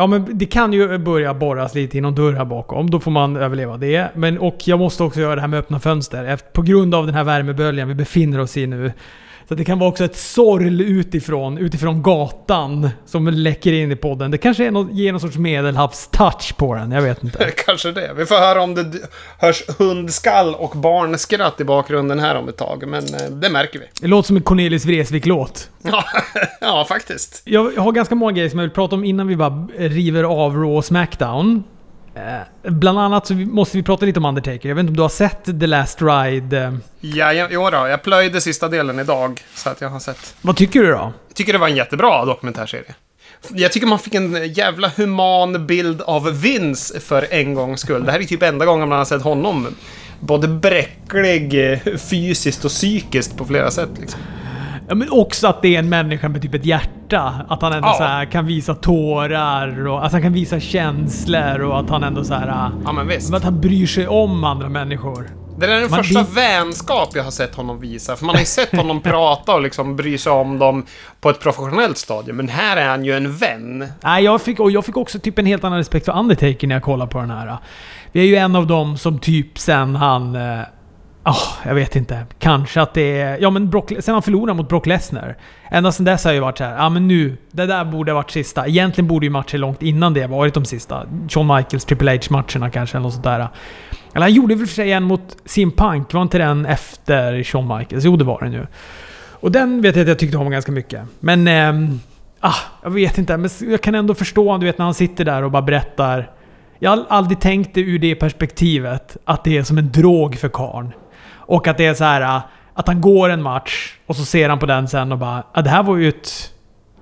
Ja, men det kan ju börja borras lite i någon dörr här bakom. Då får man överleva det. Men, och jag måste också göra det här med öppna fönster. Efter- På grund av den här värmeböljan vi befinner oss i nu. Så det kan vara också ett sorl utifrån, utifrån gatan som läcker in i podden. Det kanske är något, ger någon sorts medelhavstouch på den, jag vet inte. Kanske det. Vi får höra om det hörs hundskall och barnskratt i bakgrunden här om ett tag. Men eh, det märker vi. Det låter som en Cornelis Vreeswijk-låt. Ja, ja faktiskt. Jag jag har ganska många grejer som jag vill prata om innan vi bara river av Raw och Smackdown. Eh, bland annat så måste vi prata lite om Undertaker. Jag vet inte om du har sett The Last Ride? Eh, Ja, ja, jo då, jag plöjde sista delen idag. Så att jag har sett. vad tycker du då? Jag tycker det var en jättebra dokumentärserie. Jag tycker man fick en jävla human bild av Vince för en gångs skull. Det här är typ enda gången man har sett honom både bräcklig eh, fysiskt och psykiskt på flera sätt. Liksom. Ja, men också att det är en människa med typ ett hjärta. Att han ändå Ja. så här kan visa tårar och att han kan visa känslor och att han ändå så här... eh, Ja, men visst. Att han bryr sig om andra människor. Det där är den Man- första det- vänskap jag har sett honom visa. För man har ju sett honom prata och liksom bry sig om dem på ett professionellt stadium. Men här är han ju en vän. Nej, jag fick, och jag fick också typ en helt annan respekt för Undertaker när jag kollade på den här. Vi är ju en av dem som typ sen han... Oh, ah, jag vet inte. Kanske att det är... Ja men Brock, sen han förlorade mot Brock Lesnar. Ända sen dess har jag ju varit så här. Ja men nu, det där borde ha varit sista. Egentligen borde ju matcher långt innan det varit de sista. Shawn Michaels, Triple H-matcherna kanske, eller något sånt där. Eller han gjorde väl för sig en mot Sim Punk. Var inte den efter Shawn Michaels? Jo, det var den ju. Och den vet jag att jag tyckte om ganska mycket. Men... ehm, Ah, jag vet inte, men jag kan ändå förstå du vet när han sitter där och bara berättar. Jag har aldrig tänkt det ur det perspektivet, att det är som en drog för karln. Och att det är så här äh, att han går en match och så ser han på den sen och bara ah, det här var ju ett...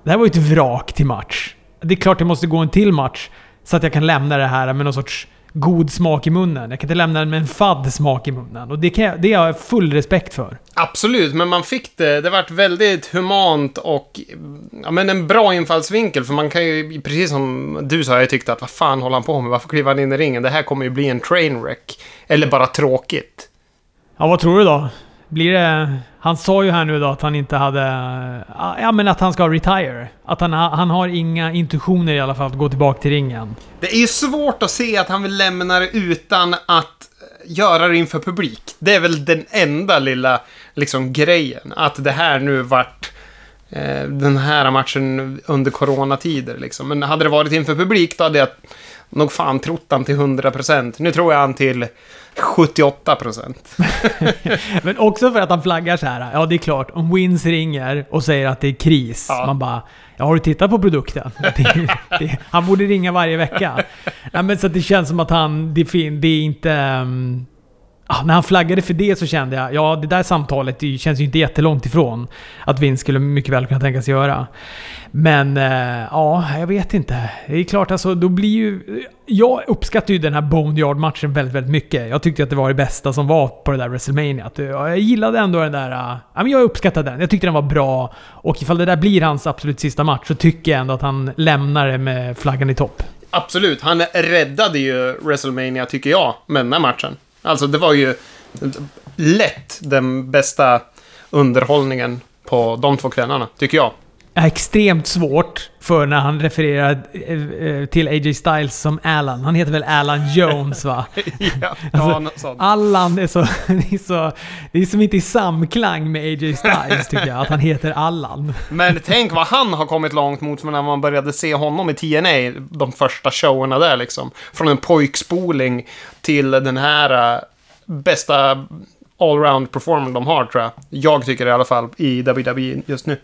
Det här var ju ett vrak till match. Det är klart jag måste gå en till match så att jag kan lämna det här med någon sorts god smak i munnen. Jag kan inte lämna den med en fadd smak i munnen. Och det, kan jag, det har jag full respekt för. Absolut, men man fick det. Det vart väldigt humant och ja, men en bra infallsvinkel. För man kan ju, precis som du sa, jag tyckte att vad fan håller han på med? Varför kliver han in i ringen? Det här kommer ju bli en trainwreck. Eller bara tråkigt. Ja, vad tror du då? Blir det... Han sa ju här nu då att han inte hade... Eh, ah, ja, men att han ska retire. Att han, han har inga intuitioner i alla fall att gå tillbaka till ringen. Det är ju svårt att se att han vill lämna det utan att eh, göra det inför publik. Det är väl den enda lilla liksom, grejen. Att det här nu vart eh, den här matchen under coronatider. Liksom. Men hade det varit inför publik då hade jag nog fan trott han till 100%. Nu tror jag han till 78%. Men också för att han flaggar så här. Ja, det är klart. Om Wins ringer och säger att det är kris. Ja. Man bara... Ja, har du tittat på produkten? Det, det, han borde ringa varje vecka. Ja, men så det känns som att han... Det, fin- det är inte... ehm, ah, när han flaggade för det så kände jag, ja det där samtalet det känns ju inte jättelångt ifrån att Vince skulle mycket väl kunna tänkas göra. Men eh, ja, jag vet inte. Det är klart alltså, då blir ju... Jag uppskattar ju den här Boneyard-matchen väldigt, väldigt mycket. Jag tyckte att det var det bästa som var på det där WrestleMania. Att, Jag gillade ändå den där... Eh, ja, men jag uppskattade den. Jag tyckte den var bra. Och ifall det där blir hans absolut sista match så tycker jag ändå att han lämnar det med flaggan i topp. Absolut, han räddade ju WrestleMania tycker jag med den här matchen. Alltså det var ju lätt den bästa underhållningen på de två kvällarna, tycker jag är extremt svårt för när han refererar eh, eh, till AJ Styles som Alan. Han heter väl Alan Jones va? ja, Alltså. Allan är så... Det är, så, det är som inte i samklang med AJ Styles tycker jag, att han heter Allan. Men tänk vad han har kommit långt mot när man började se honom i TNA, de första showerna där liksom. Från en pojkspoling till den här äh, bästa allround performance de har tror jag. Jag tycker det i alla fall i WWE just nu.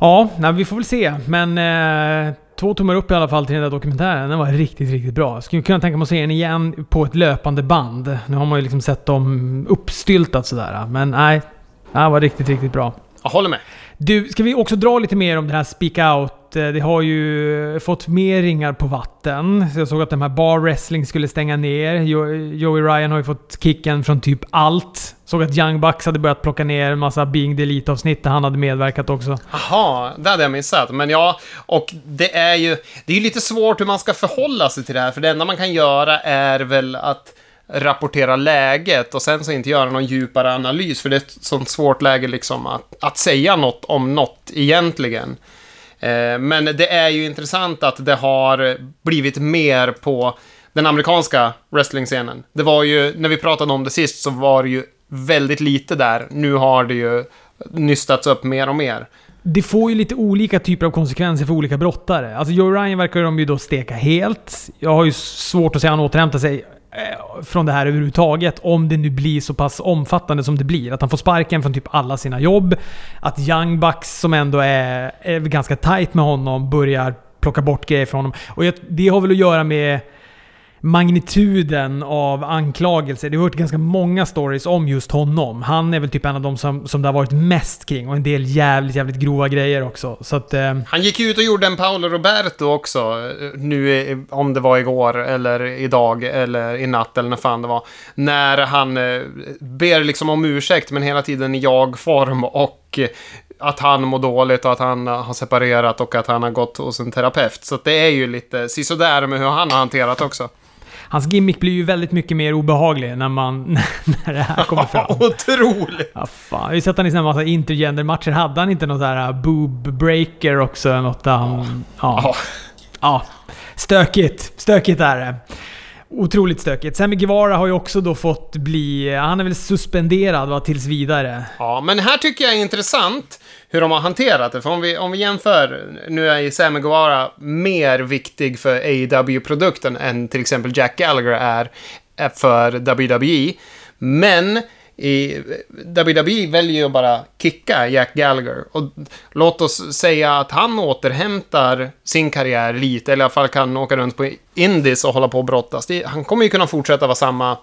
Ja, nej, vi får väl se. Men eh, två tummar upp i alla fall till den där dokumentären. Den var riktigt, riktigt bra. Skulle kunna tänka mig att se den igen på ett löpande band. Nu har man ju liksom sett dem uppstyltat sådär. Men nej, den var riktigt, riktigt bra. Jag håller med. Du, ska vi också dra lite mer om det här Speak Out? Att eh, Det har ju fått mer ringar på vatten. Så jag såg att de här Bar Wrestling skulle stänga ner. Joey Ryan har ju fått kicken från typ allt. Såg att Young Bucks hade börjat plocka ner en massa Being Delete-avsnitt där han hade medverkat också. Jaha, det hade jag missat. Men ja, och det är ju... Det är ju lite svårt hur man ska förhålla sig till det här, för det enda man kan göra är väl att rapportera läget och sen så inte göra någon djupare analys, för det är ett sånt svårt läge liksom att, att säga något om något egentligen. Eh, men det är ju intressant att det har blivit mer på den amerikanska wrestling-scenen. Det var ju, när vi pratade om det sist, så var det ju väldigt lite där. Nu har det ju nystats upp mer och mer. Det får ju lite olika typer av konsekvenser för olika brottare. Alltså Joe Ryan verkar de ju då steka helt. Jag har ju svårt att se han återhämta sig Eh, från det här överhuvudtaget. Om det nu blir så pass omfattande som det blir. Att han får sparken från typ alla sina jobb. Att Young Bucks, som ändå är, är ganska tight med honom, börjar plocka bort grejer från honom. Och det har väl att göra med magnituden av anklagelser. Det har varit ganska många stories om just honom. Han är väl typ en av de som, som det har varit mest kring och en del jävligt, jävligt grova grejer också. Så att, eh... Han gick ut och gjorde en Paolo Roberto också, eh, nu om det var igår eller idag eller i natt eller när fan det var. När han eh, ber liksom om ursäkt men hela tiden i jag-form och eh, att han mår dåligt och att han har separerat och att han har gått hos en terapeut. Så det är ju lite sisådär med hur han har hanterat också. Hans gimmick blir ju väldigt mycket mer obehaglig när, man, när det här kommer fram. Otroligt! Ja, fan. Jag har ju sett han i en massa intergender-matcher. Hade han inte något där uh, boob breaker också? Något där han... Ja. ja. ja. Stökigt. Stökigt är det. Otroligt stökigt. Sammy Guevara har ju också då fått bli... Han är väl suspenderad va, tills vidare. Ja, men här tycker jag är intressant hur de har hanterat det. För om vi, om vi jämför, nu är ju Sammy Guevara mer viktig för AEW-produkten än till exempel Jack Gallagher är för WWE. Men i WWE väljer ju att bara kicka Jack Gallagher. Och låt oss säga att han återhämtar sin karriär lite, eller i alla fall kan åka runt på Indies och hålla på och brottas. Han kommer ju kunna fortsätta vara samma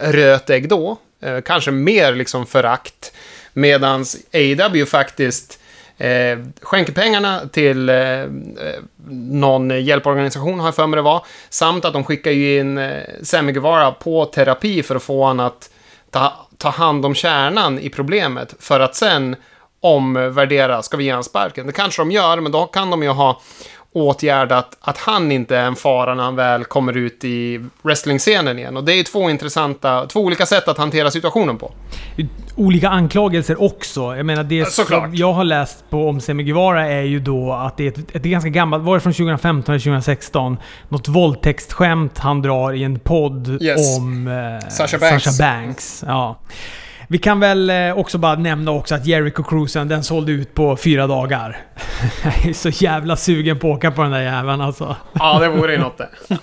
rötägg då. Eh, kanske mer liksom förakt. Medans AW faktiskt eh, skänker pengarna till eh, eh, någon hjälporganisation, har jag för mig det var. Samt att de skickar ju in eh, Sammy Guevara på terapi för att få honom att ta, ta hand om kärnan i problemet. För att sen omvärdera, ska vi ge honom sparken? Det kanske de gör, men då kan de ju ha åtgärdat att han inte är en fara när han väl kommer ut i wrestlingscenen igen. Och det är två intressanta, två olika sätt att hantera situationen på. Olika anklagelser också. Jag menar det Såklart. som jag har läst på om Semi Guevara är ju då att det är ett, ett ganska gammalt, var det från 2015 eller 2016? Något våldtäktsskämt han drar i en podd yes. om eh, Sasha Banks. Sasha Banks. Ja. Vi kan väl eh, också bara nämna också att Jericho Cruisen, den sålde ut på fyra dagar. Jag är så jävla sugen på att åka på den där jäveln alltså. Ja, det vore ju något det.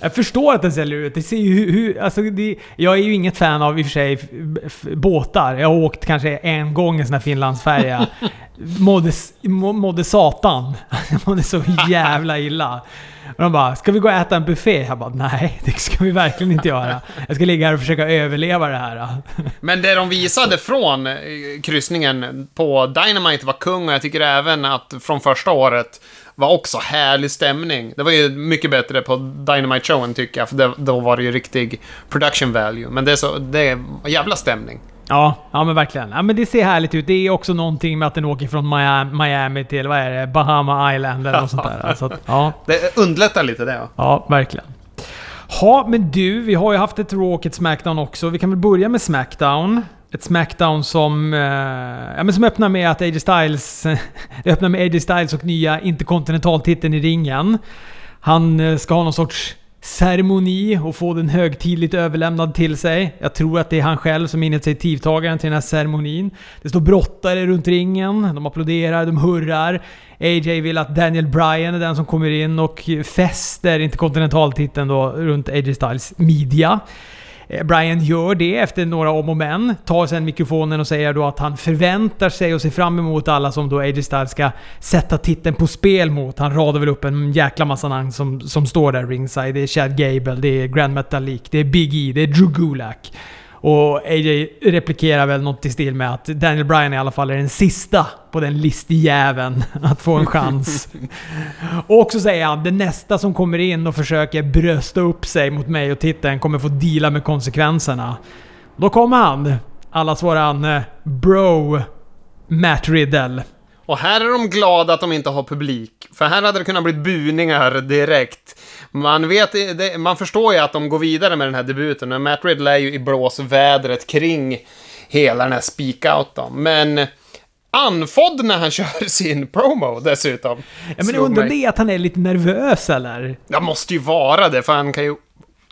Jag förstår att den säljer ut. Det ser ju hur... Alltså det, jag är ju inget fan av i och för sig båtar. Jag har åkt kanske en gång en sån här Finlandsfärja. Mådde, mådde satan. Jag mådde så jävla illa. Och de bara, ska vi gå och äta en buffé? Jag bara, nej det ska vi verkligen inte göra. Jag ska ligga här och försöka överleva det här. Men det de visade från eh, kryssningen på Dynamite var kung och jag tycker även att från första året var också härlig stämning. Det var ju mycket bättre på Dynamite-showen tycker jag, för då var det ju riktig production value. Men det är så, det är jävla stämning. Ja, ja men verkligen. Ja, men det ser härligt ut. Det är också någonting med att den åker från Miami till, vad är det, Bahama Island eller något sånt där. Så att, ja. Det underlättar lite det. Ja, ja verkligen. Ja, men du, vi har ju haft ett Raw och ett Smackdown också. Vi kan väl börja med Smackdown. Ett Smackdown som, eh, ja, men som öppnar med att AJ Styles... öppnar med AJ Styles och nya interkontinentaltiteln i ringen. Han eh, ska ha någon sorts ceremoni och få den högtidligt överlämnad till sig. Jag tror att det är han själv som är initiativtagaren till den här ceremonin. Det står brottare runt ringen, de applåderar, de hurrar. AJ vill att Daniel Bryan är den som kommer in och fäster interkontinentaltiteln då runt AJ Styles midja. Eh, Brian gör det efter några om och men. Tar sen mikrofonen och säger då att han förväntar sig och ser fram emot alla som då AJ Styles ska sätta titeln på spel mot. Han radar väl upp en jäkla massa namn som, som står där ringside. Det är Chad Gable, det är Grand Metalik, det är Big E, det är Drew Gulak. Och AJ replikerar väl något i stil med att Daniel Bryan i alla fall är den sista på den listjäveln att få en chans. och också säger han det nästa som kommer in och försöker brösta upp sig mot mig och titeln kommer få deala med konsekvenserna. Då kommer han. Allas våran eh, bro Matt Riddle. Och här är de glada att de inte har publik. För här hade det kunnat bli buningar direkt. Man, vet, det, man förstår ju att de går vidare med den här debuten. Men Matt Riddle är ju i blåsvädret kring hela den här speak-out då. Men Andfådd när han kör sin promo dessutom. Ja, men undrar det är att han är lite nervös eller? Jag måste ju vara det, för han kan ju...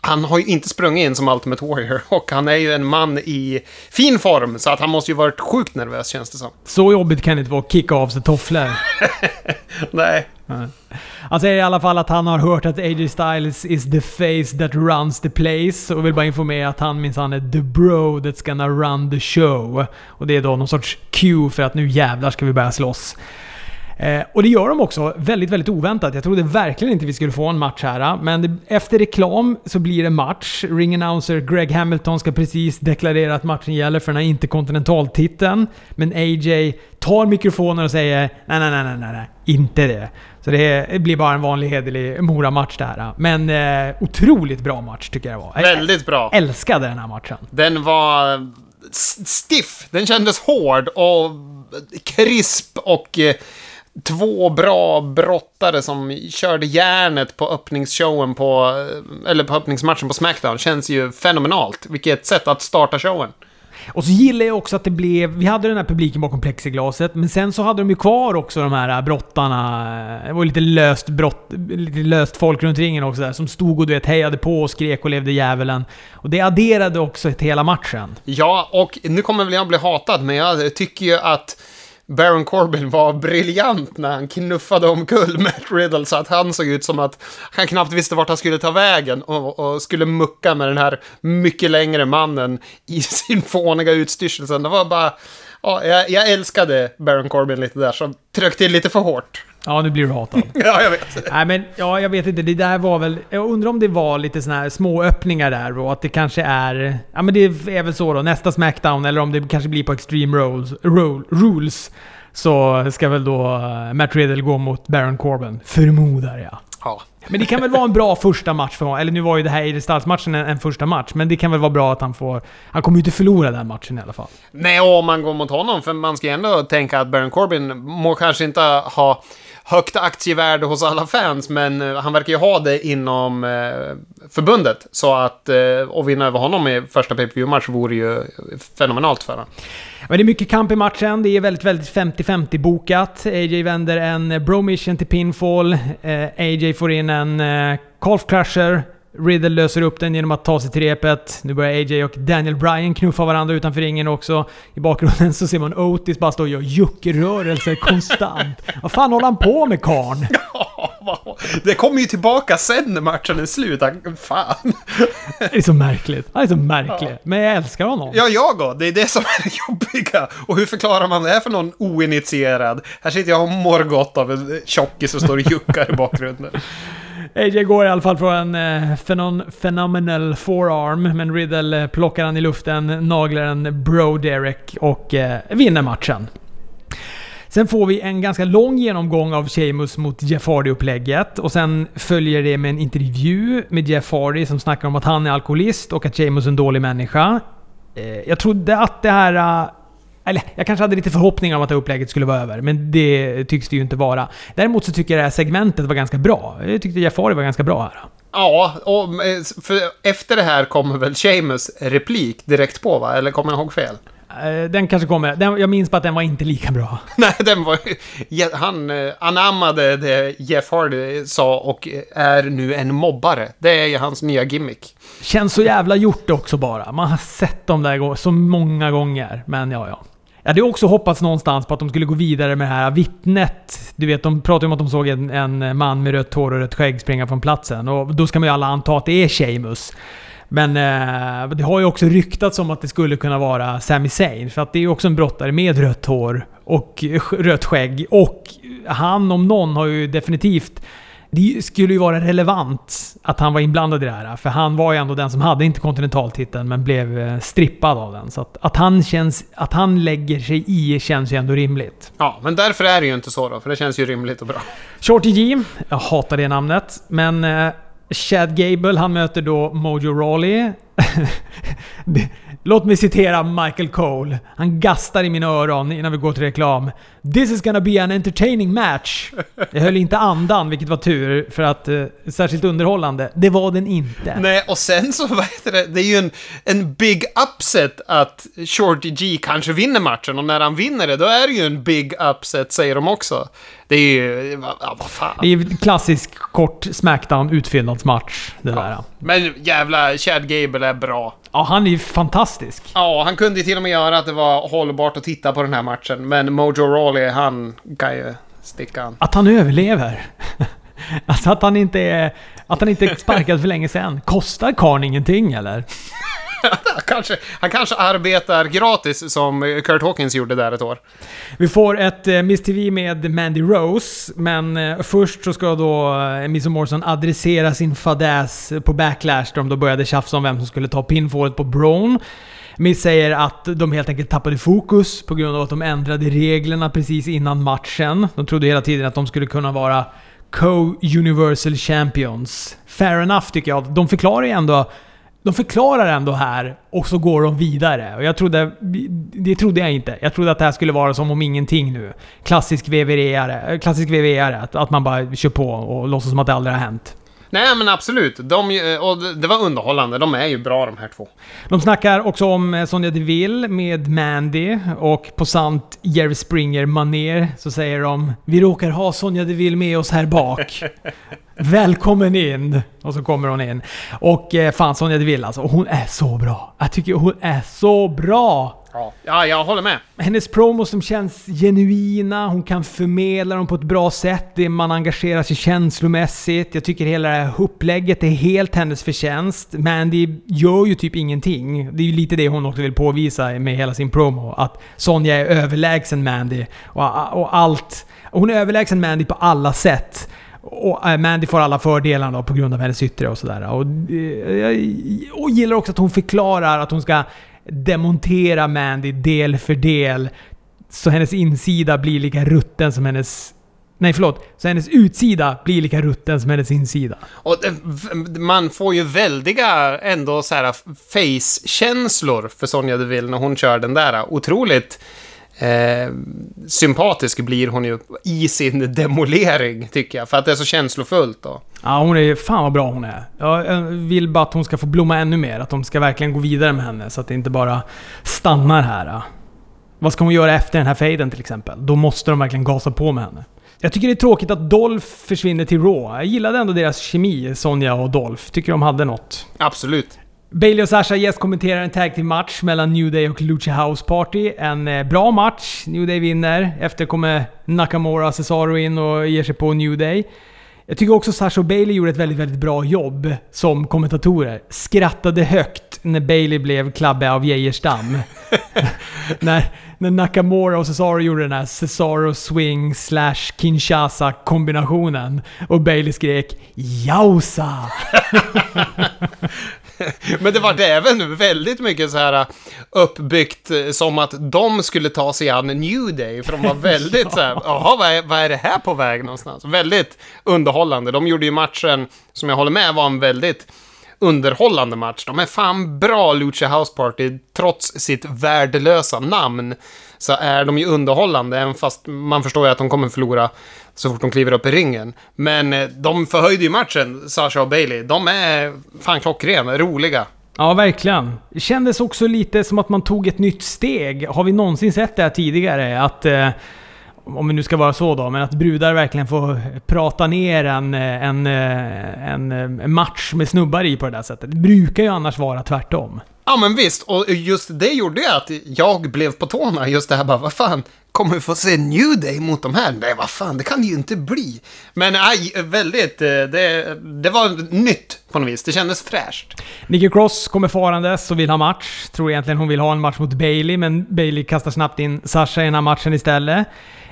Han har ju inte sprungit in som Ultimate Warrior och han är ju en man i fin form, så att han måste ju varit sjukt nervös känns det som. Så jobbigt kan det inte vara att kicka av sig tofflor. Nej. Han säger i alla fall att han har hört att AJ Styles is the face that runs the place och vill bara informera att han minsann är the bro that's gonna run the show. Och det är då någon sorts cue för att nu jävlar ska vi börja slåss. Eh, och det gör de också väldigt, väldigt oväntat. Jag trodde verkligen inte vi skulle få en match här. Men det, efter reklam så blir det match. Ring announcer Greg Hamilton ska precis deklarera att matchen gäller för den här interkontinentaltiteln. Men AJ tar mikrofonen och säger nej, nej, nej, nej, nej, inte det. Så det, blir bara en vanlig hederlig Mora-match det här. Men eh, otroligt bra match tycker jag det var. Jag Väldigt bra. älskade den här matchen. Den var stiff. Den kändes hård och krisp och eh, två bra brottare som körde järnet på öppningsshowen på, eh, eller på öppningsmatchen på Smackdown. Känns ju fenomenalt. Vilket sätt att starta showen. Och så gillar jag också att det blev... Vi hade den här publiken bakom plexiglaset, men sen så hade de ju kvar också de här brottarna. Det var lite löst brott, lite löst folk runt ringen också där, som stod och du vet, hejade på och skrek och levde djävulen. Och det adderade också till hela matchen. Ja, och nu kommer väl jag bli hatad, men jag tycker ju att Baron Corbin var briljant när han knuffade omkull Matt Riddle så att han såg ut som att han knappt visste vart han skulle ta vägen och, och skulle mucka med den här mycket längre mannen i sin fåniga utstyrsel. Det var bara... Ja, jag, jag älskade Baron Corbin lite där, så tryck till lite för hårt. Ja, nu blir du hatad. Ja, jag vet. Nej men, ja jag vet inte. Det där var väl... Jag undrar om det var lite såna här små öppningar där och att det kanske är... Ja men det är väl så då. Nästa Smackdown eller om det kanske blir på Extreme Rules, Rule- rules så ska väl då eh, Matt Riddle gå mot Baron Corbin. Förmodar jag. Ja. Men det kan väl vara en bra första match för honom. Eller nu var ju det här AJ Styles-matchen en, en första match, men det kan väl vara bra att han får... Han kommer ju inte förlora den matchen i alla fall. Nej, om man går mot honom, för man ska ju ändå tänka att Baron Corbin må kanske inte ha högt aktievärde hos alla fans, men eh, han verkar ju ha det inom eh, förbundet. Så att eh, vinna över honom i första pay per match vore ju fenomenalt för honom. Men det är mycket kamp i matchen. Det är väldigt, väldigt 50-50 bokat. AJ vänder en eh, bro mission till pinfall. Eh, AJ får in en eh, calf crusher. Riddle löser upp den genom att ta sig till repet. Nu börjar AJ och Daniel Bryan knuffa varandra utanför ringen också. I bakgrunden så ser man Otis bara stå och göra juckrörelser konstant. Vad fan håller han på med karln? det kommer ju tillbaka sen när matchen är slut. Fan. Det är så märkligt. Han är så märklig. Men jag älskar honom. Ja, jag också. Det är det som är det jobbiga. Och hur förklarar man det här för någon oinitierad? Här sitter jag och mår gott av en tjockis som står och juckar i bakgrunden. AJ går i alla fall från en eh, phenomenal forearm, men Riddle eh, plockar han i luften, naglar en bro Derek och eh, vinner matchen. Sen får vi en ganska lång genomgång av Sheamus mot Jeff Hardy-upplägget och sen följer det med en intervju med Jeff Hardy som snackar om att han är alkoholist och att Sheamus är en dålig människa. Eh, jag trodde att det här... Eh, eller, jag kanske hade lite förhoppningar om att det upplägget skulle vara över, men det tycks det ju inte vara. Däremot så tycker jag det här segmentet var ganska bra. Jag tyckte Hardy var ganska bra här. Ja, och eh, efter det här kommer väl Seamus replik direkt på, va? Eller kommer jag ihåg fel? Eh, Den kanske kommer. Den, jag minns bara att den var inte lika bra. Nej, den var Han eh, anammade det Jeff Hardy sa och är nu en mobbare. Det är ju hans nya gimmick. Känns så jävla gjort också bara. Man har sett dem där så många gånger. Men ja, ja. Jag hade också hoppats någonstans på att de skulle gå vidare med det här vittnet. Du vet, de pratade om att de såg en, en man med rött hår och rött skägg springa från platsen. Och då ska man ju alla anta att det är Sheamus. Men eh, det har ju också ryktats om att det skulle kunna vara Sami Zayn. För att det är ju också en brottare med rött hår och rött skägg. Och han om någon har ju definitivt... Det skulle ju vara relevant att han var inblandad i det här. För han var ju ändå den som hade interkontinentaltiteln men blev eh, strippad av den. Så att, att, han känns, att han lägger sig i känns ju ändå rimligt. Ja, men därför är det ju inte så då, för det känns ju rimligt och bra. Shorty G, jag hatar det namnet, men eh, Chad Gable han möter då Mojo Rawley. Låt mig citera Michael Cole. Han gastar i mina öron innan vi går till reklam. “This is gonna be an entertaining match”. Jag höll inte andan, vilket var tur, för att eh, särskilt underhållande. Det var den inte. Nej, och sen så, vad heter det, det är ju en, en big upset att Shorty G kanske vinner matchen och när han vinner det, då är det ju en big upset, säger de också. Det är ju, ja, vad fan. Det är klassisk kort Smackdown utfyllnadsmatch, det där. Men jävla Chad Gable är bra. Ja, han är ju fantastisk. Ja, han kunde ju till och med göra att det var hållbart att titta på den här matchen, men Mojo Rawley, han kan ju sticka. Att han överlever. Alltså att han inte är... Att han inte är sparkad för länge sedan. Kostar karln ingenting eller? Han kanske, han kanske arbetar gratis som Kurt Hawkins gjorde där ett år. Vi får ett eh, Miss TV med Mandy Rose, men eh, först så ska då eh, Miss Morrison adressera sin fadäs på Backlash där de då började tjafsa om vem som skulle ta pinfallet på Brown. Miss säger att de helt enkelt tappade fokus på grund av att de ändrade reglerna precis innan matchen. De trodde hela tiden att de skulle kunna vara Co-Universal Champions. Fair enough tycker jag. De förklarar ju ändå de förklarar ändå här och så går de vidare. Och jag trodde... Det trodde jag inte. Jag trodde att det här skulle vara som om ingenting nu. Klassisk VVR-are. Klassisk VVR-are. Att, att man bara kör på och låtsas som att det aldrig har hänt. Nej, men absolut. De, och det var underhållande. De är ju bra de här två. De snackar också om Sonja Deville med Mandy och på sant Jerry Springer maner så säger de Vi råkar ha Sonja Deville med oss här bak. Välkommen in! Och så kommer hon in. Och eh, fan Sonja Deville alltså, hon är så bra. Jag tycker hon är så bra! Ja, ja jag håller med. Hennes promos som känns genuina, hon kan förmedla dem på ett bra sätt. Man engagerar sig känslomässigt. Jag tycker hela det här upplägget är helt hennes förtjänst. Mandy gör ju typ ingenting. Det är ju lite det hon också vill påvisa med hela sin promo. Att Sonja är överlägsen Mandy. Och, och allt... Hon är överlägsen Mandy på alla sätt. Och äh, Mandy får alla fördelarna då på grund av hennes yttre och sådär. Och, eh, jag och gillar också att hon förklarar att hon ska demontera Mandy del för del. Så hennes insida blir lika rutten som hennes... Nej förlåt. Så hennes utsida blir lika rutten som hennes insida. Och man får ju väldiga ändå så här face-känslor för Sonja Deville när hon kör den där. Otroligt eh, sympatisk blir hon ju i sin demolering, tycker jag. För att det är så känslofullt då. Ja, hon är... Fan vad bra hon är. Jag vill bara att hon ska få blomma ännu mer. Att de ska verkligen gå vidare med henne, så att det inte bara stannar här. Vad ska hon göra efter den här fejden till exempel? Då måste de verkligen gasa på med henne. Jag tycker det är tråkigt att Dolph försvinner till Raw. Jag gillade ändå deras kemi, Sonja och Dolph. Tycker de hade något. Absolut. Bailey och Sasha gästkommenterar en tag till match mellan New Day och Lucha House Party. En eh, bra match. New Day vinner. Efter kommer Nakamura och Cesaro in och ger sig på New Day. Jag tycker också Sasha och Bailey gjorde ett väldigt, väldigt bra jobb som kommentatorer. Skrattade högt när Bailey blev klabbe av Geijerstam. när, när Nakamura och Cesaro gjorde den här Cesaro swing slash Kinshasa kombinationen. Och Bailey skrek “Jausa!” Men det var även väldigt mycket så här uppbyggt som att de skulle ta sig an New Day. För de var väldigt ja. så här, jaha, vad är, vad är det här på väg någonstans? Väldigt underhållande. De gjorde ju matchen, som jag håller med, var en väldigt underhållande match. De är fan bra Lucha House Party, trots sitt värdelösa namn. Så är de ju underhållande, även fast man förstår ju att de kommer förlora så fort de kliver upp i ringen. Men eh, de förhöjde ju matchen, Sasha och Bailey. De är fan klockrena, roliga. Ja, verkligen. Det kändes också lite som att man tog ett nytt steg. Har vi någonsin sett det här tidigare? Att... Eh, om vi nu ska vara så då, men att brudar verkligen får prata ner en, en, en, en match med snubbar i på det där sättet. Det brukar ju annars vara tvärtom. Ja men visst, och just det gjorde ju att jag blev på tårna. Just det här bara, vad fan, kommer vi få se New Day mot de här? Nej, vad fan, det kan det ju inte bli. Men aj, väldigt, eh, det, det var nytt på något vis. Det kändes fräscht. Nikki Cross kommer farandes och vill ha match. Tror egentligen hon vill ha en match mot Bailey, men Bailey kastar snabbt in Sasha i den här matchen istället.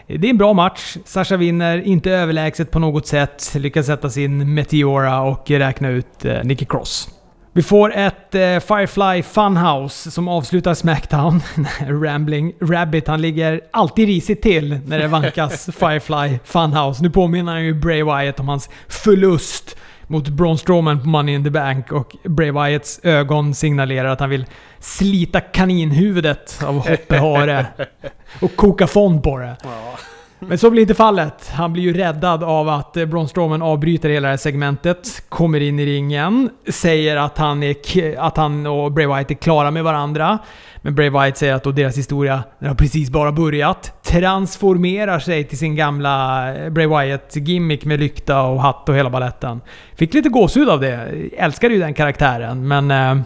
Det är en bra match. Sasha vinner, inte överlägset på något sätt. Lyckas sätta sin Meteora och räkna ut eh, Nikki Cross. Vi får ett eh, Firefly Funhouse som avslutar Smackdown. Rambling Rabbit, han ligger alltid risigt till när det vankas Firefly Funhouse. Nu påminner han ju Bray Wyatt om hans förlust mot Braun Strowman på Money in the Bank och Bray Wyatts ögon signalerar att han vill slita kaninhuvudet av Hoppe Hare och koka fond på det. Ja. Men så blir inte fallet. Han blir ju räddad av att eh, Braun Strowman avbryter hela det här segmentet, kommer in i ringen, säger att han, är, att han och Bray Wyatt är klara med varandra. Men Bray Wyatt säger att då deras historia den har precis bara börjat. Transformerar sig till sin gamla eh, Bray Wyatt-gimmick med lykta och hatt och hela balletten. Fick lite gåshud av det. Älskade ju den karaktären, men... Eh,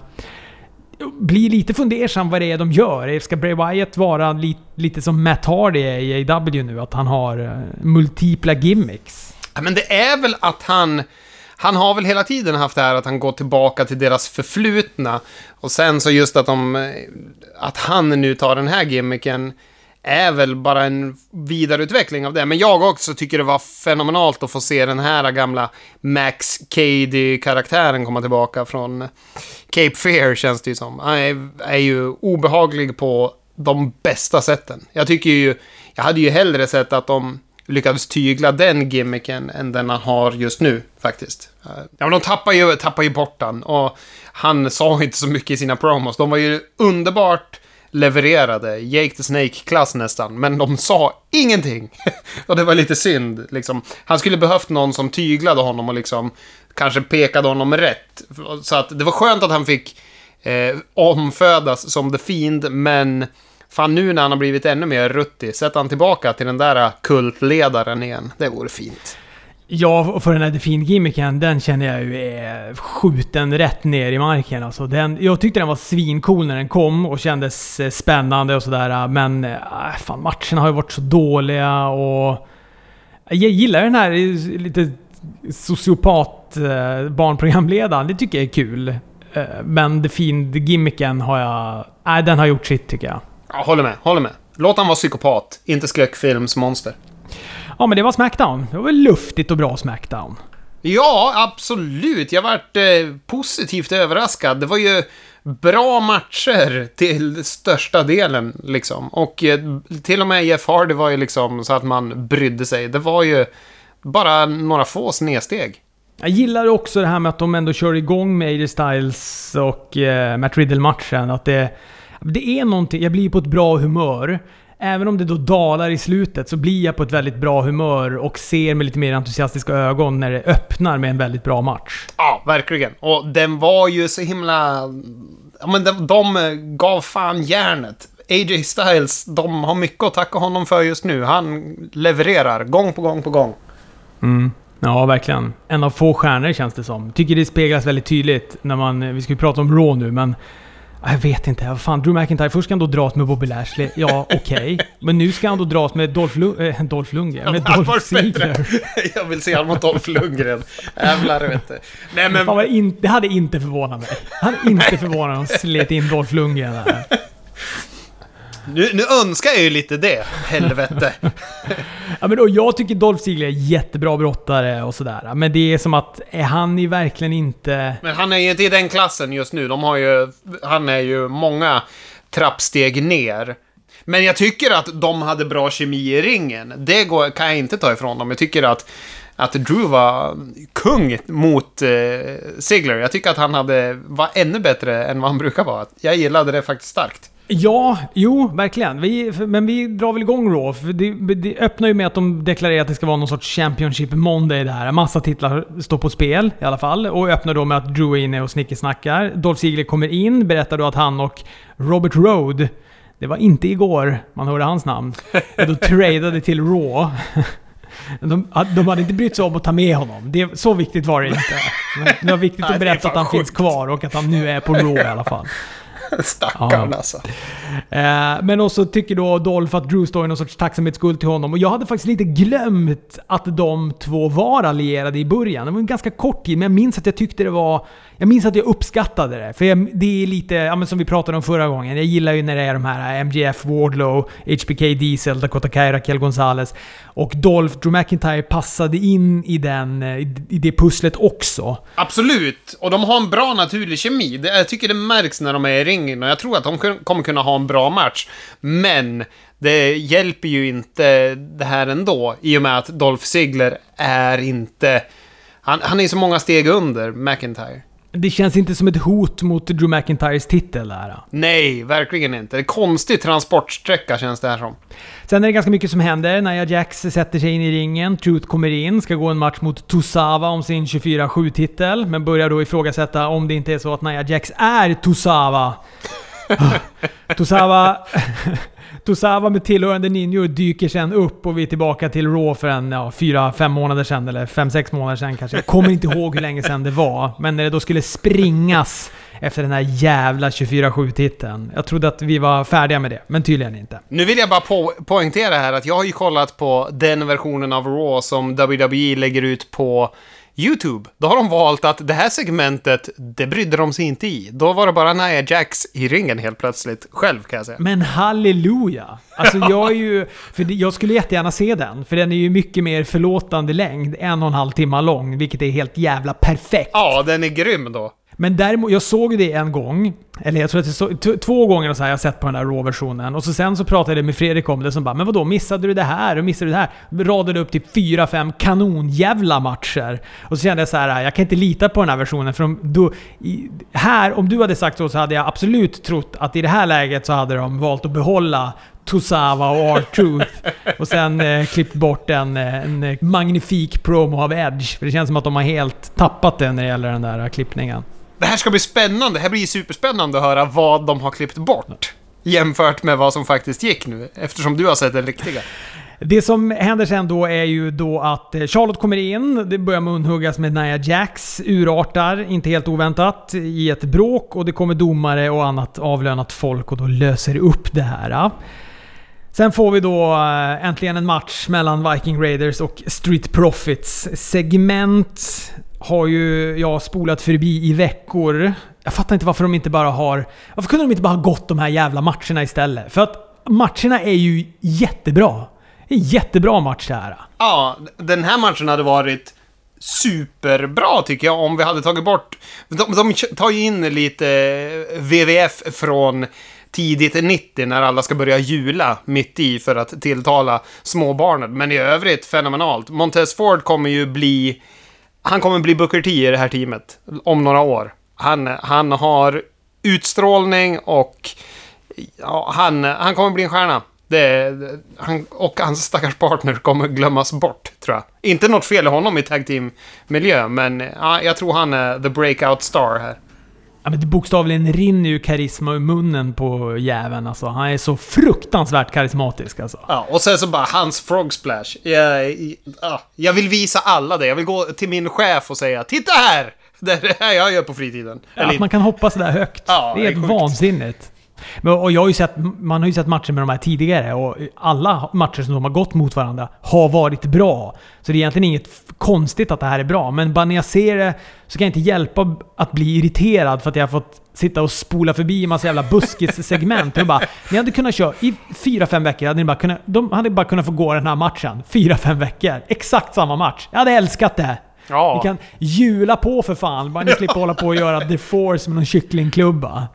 blir lite fundersam vad det är de gör. Ska Bray Wyatt vara lite, lite som Matt Hardy är i AW nu? Att han har eh, multipla gimmicks? Ja, Men det är väl att han... Han har väl hela tiden haft det här att han går tillbaka till deras förflutna. Och sen så just att de... Eh, att han nu tar den här gimmicken är väl bara en vidareutveckling av det. Men jag också tycker det var fenomenalt att få se den här gamla Max Cady-karaktären komma tillbaka från Cape Fear, känns det ju som. Han är, är ju obehaglig på de bästa sätten. Jag tycker ju... Jag hade ju hellre sett att de lyckades tygla den gimmicken än den han har just nu, faktiskt. Eh, ja, men de tappar ju, tappar ju bort han och han sa inte så mycket i sina promos. De var ju underbart levererade, Jake the Snake-klass nästan, men de sa ingenting. och det var lite synd, liksom. Han skulle behövt någon som tyglade honom och liksom kanske pekade honom rätt. Så att det var skönt att han fick eh, omfödas som The Fiend, men fan nu när han har blivit ännu mer ruttig, sätt han tillbaka till den där kultledaren igen. Det vore fint. Ja, och för den här Defin-gimmicken, den känner jag ju är skjuten rätt ner i marken. Alltså, den, jag tyckte den var svincool när den kom och kändes eh, spännande och sådär. Men äh, fan, matcherna har ju varit så dåliga och... Eh, jag gillar den här lite sociopat-barnprogramledaren, Det tycker jag är kul. Eh, Men Defin-gimmicken har jag... Nej, den har gjort sitt tycker jag. Ja, håller med, håller med. Låt han vara psykopat, inte skräckfilmsmonster. Ja, men det var Smackdown. Det var väl luftigt och bra Smackdown. Ja, absolut. Jag vart eh, positivt överraskad. Det var ju bra matcher till största delen, liksom. Och eh, till och med Jeff Hardy var ju liksom så att man brydde sig. Det var ju bara några få snedsteg. Jag gillar också det här med att de ändå kör igång med AJ Styles och eh, Matt Riddle-matchen. Att det, det är någonting, jag blir på ett bra humör. Även om det då dalar i slutet så blir jag på ett väldigt bra humör och ser med lite mer entusiastiska ögon när det öppnar med en väldigt bra match. Ja, verkligen. Och den var ju så himla... Ja, men de, de gav fan järnet. AJ Styles, de har mycket att tacka honom för just nu. Han levererar gång på gång på gång. Mm. Ja, verkligen. En av få stjärnor känns det som. Tycker det speglas väldigt tydligt när man... Vi ska ju prata om Raw nu, men... Jag vet inte. Vad fan, Drew McIntyre. Först ska han då dras med Bobby Lashley. Ja, okej. Men nu ska han då dras med Dolph, Lu äh, Dolph Lundgren. Med Dolph Ziggler. Jag vill se honom mot Dolph Lundgren. Jävlar, vet du. Nej, men... Fan, in, det hade inte förvånat mig. Det hade inte förvånat mig om slet in Dolph Lundgren där. Nu, nu önskar jag ju lite det. Helvete. Ja, men då, jag tycker Dolph Ziggler är jättebra brottare och sådär. Men det är som att, är han ju verkligen inte... Men han är ju inte i den klassen just nu. De har ju... Han är ju många trappsteg ner. Men jag tycker att de hade bra kemi i ringen. Det går, kan jag inte ta ifrån dem. Jag tycker att, att Drew var kung mot eh, Ziggler. Jag tycker att han hade, var ännu bättre än vad han brukar vara. Jag gillade det faktiskt starkt. Ja, jo, verkligen. Vi, men vi drar väl igång Raw. För det, det öppnar ju med att de deklarerar att det ska vara någon sorts Championship Monday det här. Massa titlar står på spel i alla fall. Och öppnar då med att Drew är inne och snickesnackar. Dolph Ziggler kommer in, berättar då att han och Robert Roode det var inte igår man hörde hans namn. Och då tradade till Raw. De, de hade inte brytt sig om att ta med honom. Det, så viktigt var det inte. Men det var viktigt att berätta att han sjukt. finns kvar och att han nu är på Raw i alla fall. Stackarn Ja. alltså. Eh, men också tycker då Dolph att Drew står i någon sorts tacksamhetsskuld till honom. Och jag hade faktiskt lite glömt att de två var allierade i början. Det var en ganska kort tid, men jag minns att jag tyckte det var... Jag minns att jag uppskattade det. För jag, det är lite, ja, men som vi pratade om förra gången. Jag gillar ju när det är de här äh, MGF, Wardlow, HBK Diesel, Dakota Kai, Raquel Gonzalez. Och Dolph, Drew McIntyre passade in i, den, äh, i i det pusslet också. Absolut, och de har en bra naturlig kemi. Det, jag tycker det märks när de är i ringen och jag tror att de kommer kunna ha en bra match. Men det hjälper ju inte det här ändå, i och med att Dolph Ziggler är inte... Han, han är så många steg under McIntyre. Det känns inte som ett hot mot Drew McIntyres titel där. Nej, verkligen inte. Det är konstig transportsträcka känns det här som. Sen är det ganska mycket som händer. Nia Jax sätter sig in i ringen, Truth kommer in, ska gå en match mot Tosawa om sin 24-7-titel, men börjar då ifrågasätta om det inte är så att Nia Jax är Tosawa. Tosawa... Tosawa med tillhörande ninjor dyker sen upp och vi är tillbaka till Raw för en ja, fyra, fem månader sedan, eller fem, sex månader sedan kanske. Jag kommer inte ihåg hur länge sedan det var. Men när det då skulle springas efter den här jävla 24-7-titeln. Jag trodde att vi var färdiga med det, men tydligen inte. Nu vill jag bara po poängtera här att jag har ju kollat på den versionen av Raw som WWE lägger ut på YouTube. Då har de valt att det här segmentet, det brydde de sig inte i. Då var det bara Nia Jax i ringen helt plötsligt, själv kan jag säga. Men halleluja! Alltså jag är ju... För jag skulle jättegärna se den, för den är ju mycket mer förlåtande längd. En och en halv timme lång, vilket är helt jävla perfekt. Ja, den är grym då. Men däremot, jag såg det en gång. Eller jag tror att det så, två gånger så här jag sett på den där Raw-versionen. Och så sen så pratade jag med Fredrik om det som bara “Men vadå, missade du det här och missade du det här?” Radade upp till fyra, fem kanonjävla matcher. Och så kände jag så här, jag kan inte lita på den här versionen. För om, då, i, här, om du hade sagt så så hade jag absolut trott att i det här läget så hade de valt att behålla Tosawa och R-Truth. och sen eh, klippt bort en, en magnifik promo av Edge. För det känns som att de har helt tappat det när det gäller den där klippningen. Det här ska bli spännande. Det här blir superspännande att höra vad de har klippt bort. Jämfört med vad som faktiskt gick nu, eftersom du har sett den riktiga. Det som händer sen då är ju då att eh, Charlotte kommer in, det börjar munhuggas med Nia Jax, urartar, inte helt oväntat, i ett bråk och det kommer domare och annat avlönat folk och då löser upp det här. Sen får vi då eh, äntligen en match mellan Viking Raiders och Street Profits. Segment har ju jag spolat förbi i veckor. Jag fattar inte varför de inte bara har... Varför kunde de inte bara ha gått de här jävla matcherna istället? För att matcherna är ju jättebra. Det är en jättebra match det här. Ja, den här matchen hade varit superbra tycker jag om vi hade tagit bort... De, de tar ju in lite WWF från tidigt 90 när alla ska börja jula mitt i för att tilltala småbarnen. Men i övrigt fenomenalt. Montez Ford kommer ju bli han kommer bli Booker T i det här teamet om några år. Han, han har utstrålning och ja, han, han kommer bli en stjärna. Det, han, och hans stackars partner kommer glömmas bort, tror jag. Inte något fel i honom i tag team-miljö, men ja, jag tror han är the breakout star här. Ja, men det bokstavligen rinner ju karisma ur munnen på jäveln alltså. Han är så fruktansvärt karismatisk alltså. Ja, och sen så bara hans frog splash. Jag, jag, jag vill visa alla det. Jag vill gå till min chef och säga Titta här! Det är det här jag gör på fritiden. Ja, att man kan hoppa sådär högt. Ja, det är, helt vansinnigt. Men, och jag har sett, man har ju sett matcher med de här tidigare och alla matcher som de har gått mot varandra har varit bra. Så det är egentligen inget konstigt att det här är bra. Men bara när jag ser det så kan jag inte hjälpa att bli irriterad för att jag har fått sitta och spola förbi en massa jävla buskissegment. Bara, ni hade kunnat köra i fyra fem veckor. Hade ni bara kunnat, de hade bara kunnat få gå den här matchen. fyra fem veckor. Exakt samma match. Jag hade älskat det. Ja. Ni kan jula på för fan. Bara ni slipper hålla på och göra The Force med någon kycklingklubba.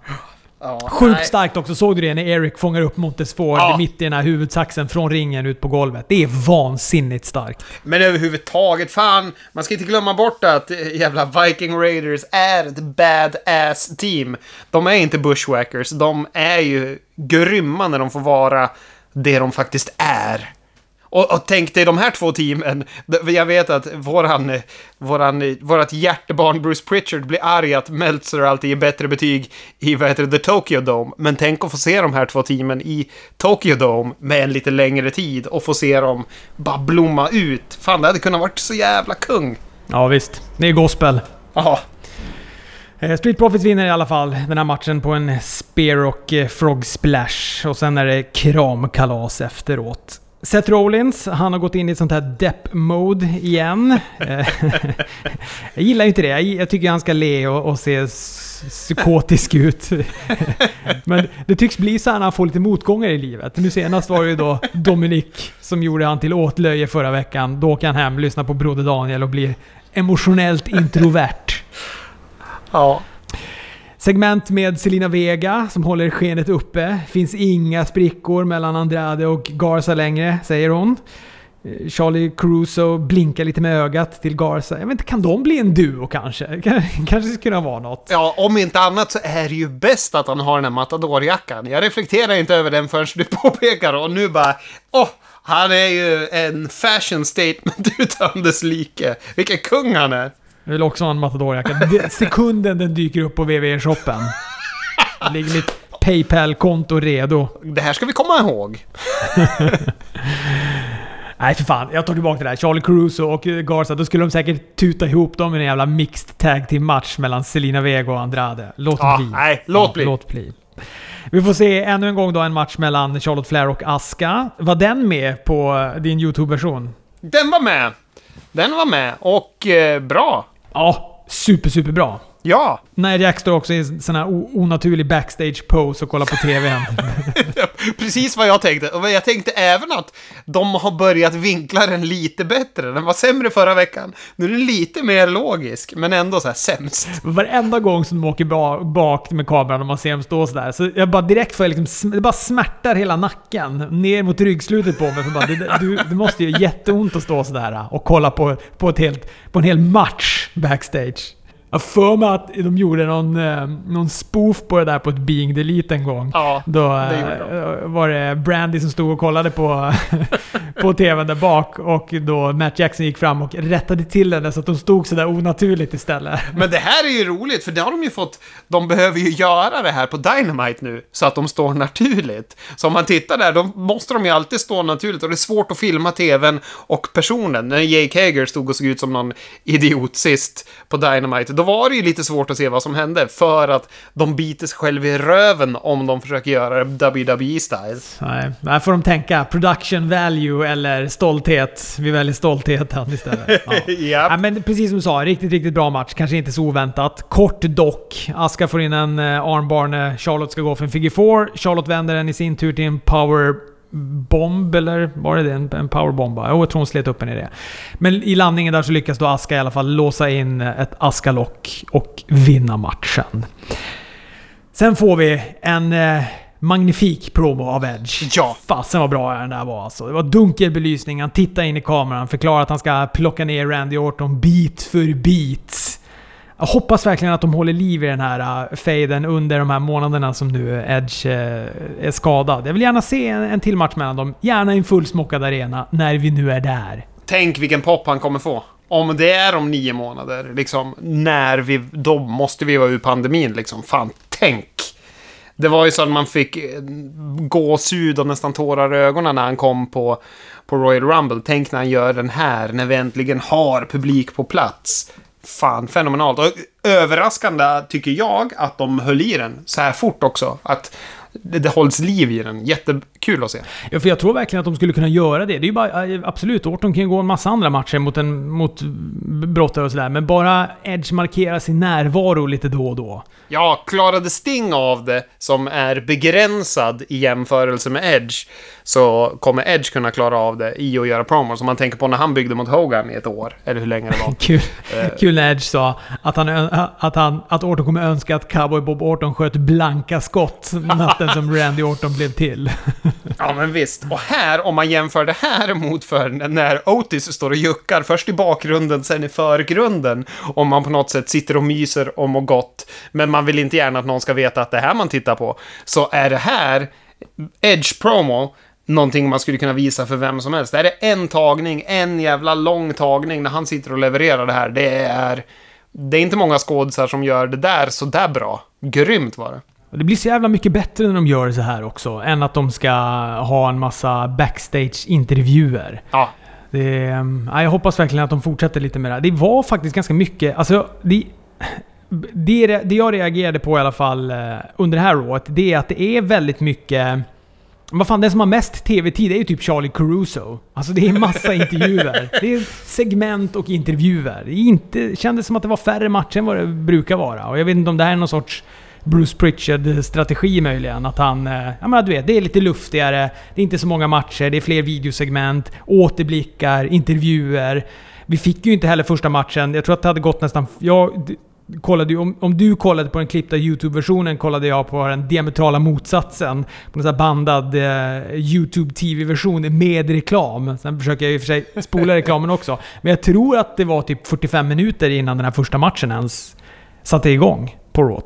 Ja, Sjukt nej. starkt också. Såg du det när Eric fångar upp Montesford ja. mitt i den här huvudsaxen från ringen ut på golvet? Det är vansinnigt starkt. Men överhuvudtaget, fan. Man ska inte glömma bort att eh, jävla Viking Raiders är ett badass team. De är inte bushwackers. De är ju grymma när de får vara det de faktiskt är. Och, och tänk dig de här två teamen. Jag vet att våran, våran, vårat hjärtebarn Bruce Pritchard blir arg att Meltzer alltid ger bättre betyg i vad heter det, The Tokyo Dome. Men tänk att få se de här två teamen i Tokyo Dome med en lite längre tid och få se dem bara blomma ut. Fan, det hade kunnat varit så jävla kung. Ja, visst. Det är gospel. Ja. Eh, Street Profits vinner i alla fall den här matchen på en Spear och eh, Frog Splash. Och sen är det kramkalas efteråt. Seth Rollins, han har gått in i ett sånt här depp-mode igen. jag gillar inte det. Jag tycker han ska le och, och se psykotisk ut. Men det tycks bli så här när han får lite motgångar i livet. Nu senast var det ju då Dominic som gjorde han till åtlöje förra veckan. Då åker han hem, lyssnar på Broder Daniel och blir emotionellt introvert. Ja. Segment med Selina Vega som håller skenet uppe. Finns inga sprickor mellan Andrade och Garza längre, säger hon. Eh, Charlie Caruso blinkar lite med ögat till Garza. Jag vet inte, kan de bli en duo kanske? kanske skulle kunna vara något. Ja, om inte annat så är det ju bäst att han har den här matadorjackan. Jag reflekterar inte över den förrän du påpekar och nu bara... Åh! han är ju en fashion statement utan dess like. Vilken kung han är! Jag vill också ha en matadorjacka. Sekunden den dyker upp på WWE-shoppen. Det ligger mitt Paypal-konto redo. Det här ska vi komma ihåg. Nej för fan, jag tar tillbaka det där. Charlie Caruso och eh, Garza, då skulle de säkert tuta ihop dem i en jävla mixed tag team match mellan Selina Vega och Andrade. Låt Ja, bli. nej, låt bli. Låt bli. Vi får se ännu en gång då en match mellan Charlotte Flair och Asuka. Var den med på eh, din YouTube-version? Den var med. Den var med och eh, bra. Ja, super, super bra. Ja, När Jack står också i en sån här onaturlig backstage pose och kollar på TVn. precis vad jag tänkte. Och jag tänkte även att de har börjat vinkla den lite bättre. Den var sämre förra veckan. Nu är den lite mer logisk, men ändå så här sämst. Varenda gång som de åker ba- bak med kameran och man ser dem stå sådär, så jag bara direkt får jag liksom, det bara smärtar hela nacken ner mot ryggslutet på mig. För bara, det, du, det måste ju jätteont att stå sådär och kolla på, på, ett helt, på en hel match backstage. Jag för mig att de gjorde någon, eh, någon spoof på det där på ett Being Delete en gång. Ja, Då det eh, var det Brandy som stod och kollade på, på TVn där bak och då Matt Jackson gick fram och rättade till henne så att de stod sådär onaturligt istället. Men det här är ju roligt, för det har de ju fått... De behöver ju göra det här på Dynamite nu, så att de står naturligt. Så om man tittar där, då måste de ju alltid stå naturligt och det är svårt att filma tvn och personen. När Jake Hager stod och såg ut som någon idiot sist på Dynamite, då var det ju lite svårt att se vad som hände, för att de biter sig själva i röven om de försöker göra det WWE-style. Nej, där får de tänka production value eller stolthet. Vi väljer stoltheten istället. Ja. Ja. Ja, men precis som du sa, riktigt, riktigt bra match. Kanske inte så oväntat. Kort dock. Aska får in en eh, armbar när Charlotte ska gå för en figure four. Charlotte vänder den i sin tur till en power bomb, eller var det det? En, en powerbomb? Jo, jag tror hon slet upp henne i det. Men i landningen där så lyckas då Aska i alla fall låsa in ett Aska-lock och vinna matchen. Sen får vi en eh, magnifik promo av Edge. Ja. Fasen vad bra den där var alltså. Det var dunkel belysning, han tittar in i kameran, förklarar att han ska plocka ner Randy Orton bit för bit. Jag hoppas verkligen att de håller liv i den här äh, faden under de här månaderna som nu Edge äh, är skadad. Jag vill gärna se en, en till match mellan dem. Gärna i en fullsmockad arena, när vi nu är där. Tänk vilken pop han kommer få. Om det är om nio månader, liksom, när vi, då måste vi vara ur pandemin, liksom. Fan, tänk! Det var ju så att man fick äh, gåshud och nästan tårar i ögonen när han kom på, på Royal Rumble. Tänk när han gör den här, när vi äntligen har publik på plats. Fan, fenomenalt. Och överraskande tycker jag att de höll i den så här fort också. Att det, det hålls liv i den. Jättekul att se. Ja, för jag tror verkligen att de skulle kunna göra det. Det är ju bara, eh, absolut, Orton kan ju gå en massa andra matcher mot, en, mot brottare och sådär, men bara Edge markerar sin närvaro lite då och då. Ja, klarade Sting av det, som är begränsad i jämförelse med Edge, så kommer Edge kunna klara av det i att göra promos. Om man tänker på när han byggde mot Hogan i ett år, eller hur länge det var. Kul, kul när Edge sa att, han, att, han, att Orton kommer önska att Cowboy Bob Orton sköt blanka skott natten som Randy Orton blev till. Ja, men visst. Och här, om man jämför det här mot för när Otis står och juckar, först i bakgrunden, sen i förgrunden, om man på något sätt sitter och myser och mår gott, men man vill inte gärna att någon ska veta att det är här man tittar på, så är det här Edge promo någonting man skulle kunna visa för vem som helst. Det här är en tagning, en jävla lång tagning när han sitter och levererar det här. Det är... Det är inte många skådisar som gör det där så där bra. Grymt var det. Det blir så jävla mycket bättre när de gör det så här också, än att de ska ha en massa backstage-intervjuer. Ja, Det, ehm, ja, jag hoppas verkligen att de fortsätter lite med det här. Det var faktiskt ganska mycket... Alltså, det, det, det jag reagerade på i alla fall eh, under det här året, det är att det är väldigt mycket... Vad fan, den som har mest TV-tid är ju typ Charlie Caruso. Alltså det är massa intervjuer. Det är segment och intervjuer. Det är inte, kändes som att det var färre matcher än vad det brukar vara. Och jag vet inte om det här är någon sorts Bruce Pritchard-strategi möjligen. Att han... Eh, ja men du vet, det är lite luftigare. Det är inte så många matcher. Det är fler videosegment, återblickar, intervjuer. Vi fick ju inte heller första matchen. Jag tror att det hade gått nästan... Jag kollade ju, om, om du kollade på den klippta YouTube-versionen kollade jag på den diametrala motsatsen. På en sån här bandad eh, YouTube TV-version med reklam. Sen försöker jag i och för sig spola reklamen också. Men jag tror att det var typ 45 minuter innan den här första matchen ens satte igång på Raw.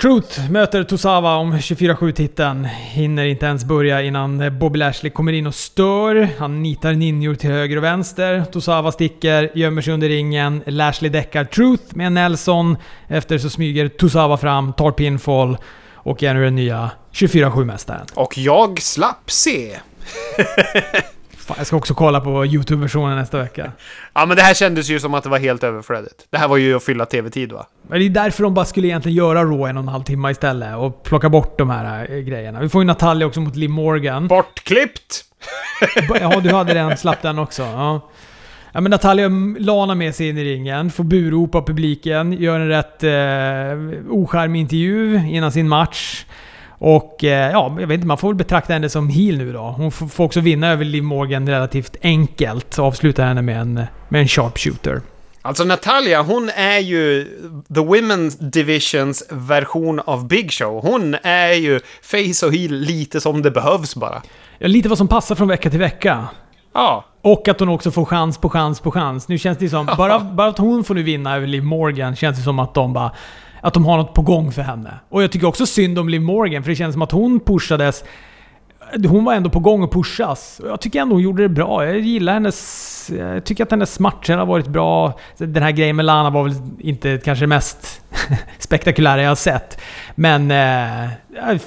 Truth möter Tosawa om 24-7-titeln. Hinner inte ens börja innan Bobby Lashley kommer in och stör. Han nitar ninjor till höger och vänster. Tosawa sticker, gömmer sig under ringen. Lashley däckar Truth med Nelson. Efter så smyger Tosawa fram, tar pinfall och är nu den nya 24-7-mästaren. Och jag slapp se. Fan, jag ska också kolla på YouTube-versionen nästa vecka. Ja, men det här kändes ju som att det var helt överflödigt. Det här var ju att fylla tv-tid va? Men det är därför de bara skulle egentligen göra Raw en och en halv timme istället och plocka bort de här äh, grejerna. Vi får ju Natalia också mot Liv Morgan. Bortklippt! Ja, du hade den. Slapp den också. Ja. Ja, men Natalia lanar med sig in i ringen, får burop av publiken, gör en rätt eh, intervju innan sin match. Och eh, ja, jag vet inte, man får väl betrakta henne som heel nu då. Hon får, också vinna över Liv Morgan relativt enkelt. Avsluta henne med en, med en sharpshooter. Alltså Natalia, hon är ju the women's divisions version av Big Show. Hon är ju face och heel lite som det behövs bara. Ja, lite vad som passar från vecka till vecka. Ja. Och att hon också får chans på chans på chans. Nu känns det som... Bara, bara att hon får nu vinna över Liv Morgan känns det som att de bara... Att de har något på gång för henne. Och jag tycker också synd om Liv Morgan, för det känns som att hon pushades... Hon var ändå på gång att pushas. Och Jag tycker ändå hon gjorde det bra. Jag gillar hennes... Jag tycker att hennes matcher har varit bra. Den här grejen med Lana var väl inte kanske det mest spektakulära jag har sett. Men... Eh,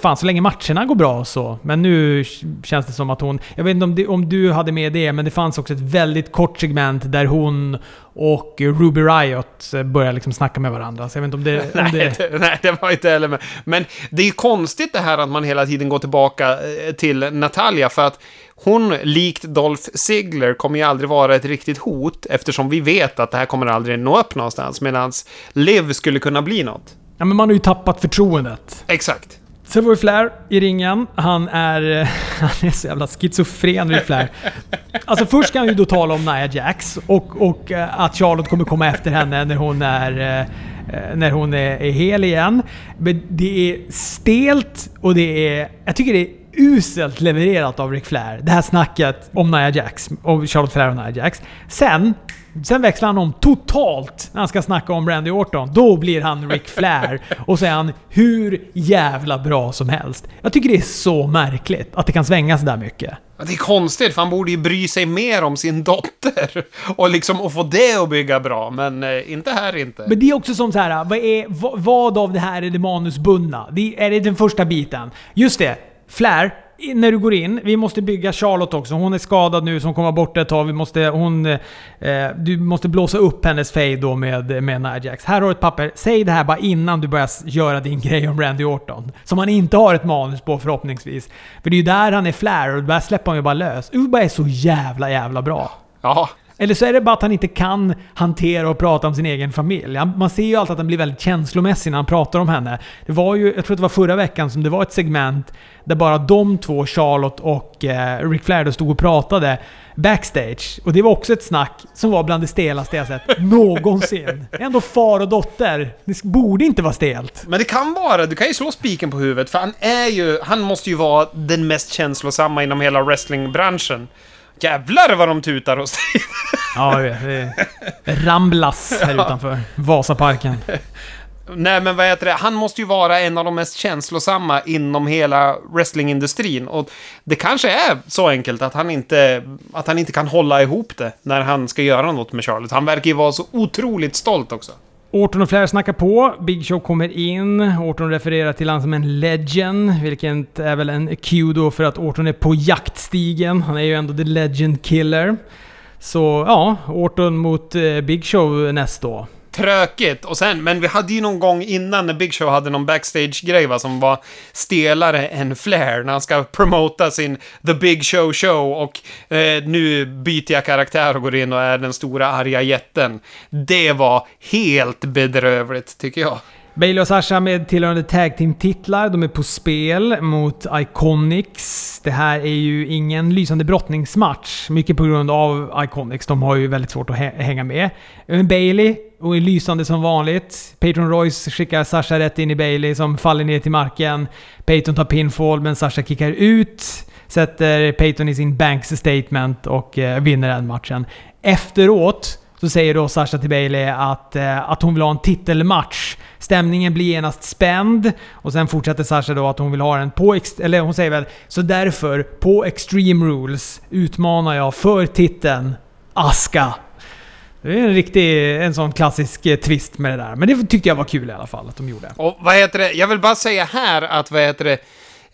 fan, så länge matcherna går bra och så. Men nu känns det som att hon... Jag vet inte om, det, om du hade med det, men det fanns också ett väldigt kort segment där hon och Ruby Riot började liksom snacka med varandra. Så jag vet inte om det... Om Nej, det nej, det var inte heller med. Men det är ju konstigt det här att man hela tiden går tillbaka eh, till Natalia för att hon, likt Dolph Ziggler, kommer ju aldrig vara ett riktigt hot eftersom vi vet att det här kommer aldrig nå upp någonstans medan Liv skulle kunna bli något. ja, men man har ju tappat förtroendet. Exakt. Sen var Flair i ringen. Han är, han är så jävla schizofren, Ric Flair. Alltså först ska han ju då tala om Nia Jax och, och eh, att Charlotte kommer komma efter henne när hon är eh, när hon är, är hel igen. Men det är stelt och det är... Jag tycker det är uselt levererat av Ric Flair. Det här snacket om Nia Jax. Om Charlotte Flair och Nia Jax. Sen Sen växlar han om totalt när han ska snacka om Randy Orton. Då blir han Ric Flair och så är han hur jävla bra som helst. Jag tycker det är så märkligt att det kan svänga så där mycket. Det är konstigt, för han borde ju bry sig mer om sin dotter. Och liksom och få det att bygga bra, men eh, inte här inte. Men det är också som så här, vad, är, vad, vad av det här är det manusbundna? Det, är det den första biten? Just det, Flair, när du går in, vi måste bygga Charlotte också. Hon är skadad nu, så hon kommer vara borta ett tag. Vi måste, hon, eh, du måste blåsa upp hennes fade då med, med Nia Jax. Här har du ett papper. Säg det här bara innan du börjar göra din grej om Randy Orton. Som han inte har ett manus på förhoppningsvis. För det är ju där han är Flair och där släpper han ju bara lös. Uba är så jävla, jävla bra. Ja, eller så är det bara att han inte kan hantera och prata om sin egen familj. Man ser ju alltid att han blir väldigt känslomässig när han pratar om henne. Det var ju, jag tror att det var förra veckan som det var ett segment där bara de två, Charlotte och eh, Ric Flair, stod och pratade backstage. Och det var också ett snack som var bland det stelaste jag sett någonsin. Ändå far och dotter. Det borde inte vara stelt. men det kan vara. Du kan ju slå spiken på huvudet, för han är ju... Han måste ju vara den mest känslosamma inom hela wrestlingbranschen. Jävlar vad de tutar hos dig. Ja, jag vet. Det ramblas här utanför Vasaparken. Nej, men vad heter det? Han måste ju vara en av de mest känslosamma inom hela wrestlingindustrin. Och det kanske är så enkelt att han inte, att han inte kan hålla ihop det när han ska göra något med Charlotte. Han verkar ju vara så otroligt stolt också. Orton och Flair snackar på. Big Show kommer in. Orton refererar till honom som en legend, vilket är väl en cue då för att Orton är på jaktstigen. Han är ju ändå the legend killer. Så ja, Orton mot eh, Big Show nästa då. Trökigt. Och sen, men vi hade ju någon gång innan när Big Show hade någon backstage-grej va, som var stelare än Flair när han ska promota sin The Big Show Show och eh, nu byter jag karaktär och går in och är den stora arga jätten. Det var helt bedrövligt, tycker jag. Bailey och Sasha med tillhörande tag team-titlar. De är på spel mot Iconics. Det här är ju ingen lysande brottningsmatch. Mycket på grund av Iconics. De har ju väldigt svårt att hänga med. Men Bailey och är lysande som vanligt. Patron Royce skickar Sasha rätt in i Bailey som faller ner till marken. Peyton tar pinfall men Sasha kickar ut. Sätter Peyton i sin banks statement och eh, vinner den matchen. Efteråt så säger då Sasha till Bailey att, eh, att hon vill ha en titelmatch. Stämningen blir genast spänd och sen fortsätter Sasha då att hon vill ha den på... Eller hon säger väl så därför, på Extreme Rules utmanar jag för titeln Aska. Det är en riktig, en sån klassisk eh, twist med det där. Men det tyckte jag var kul i alla fall att de gjorde. Och vad heter det, jag vill bara säga här att vad heter det,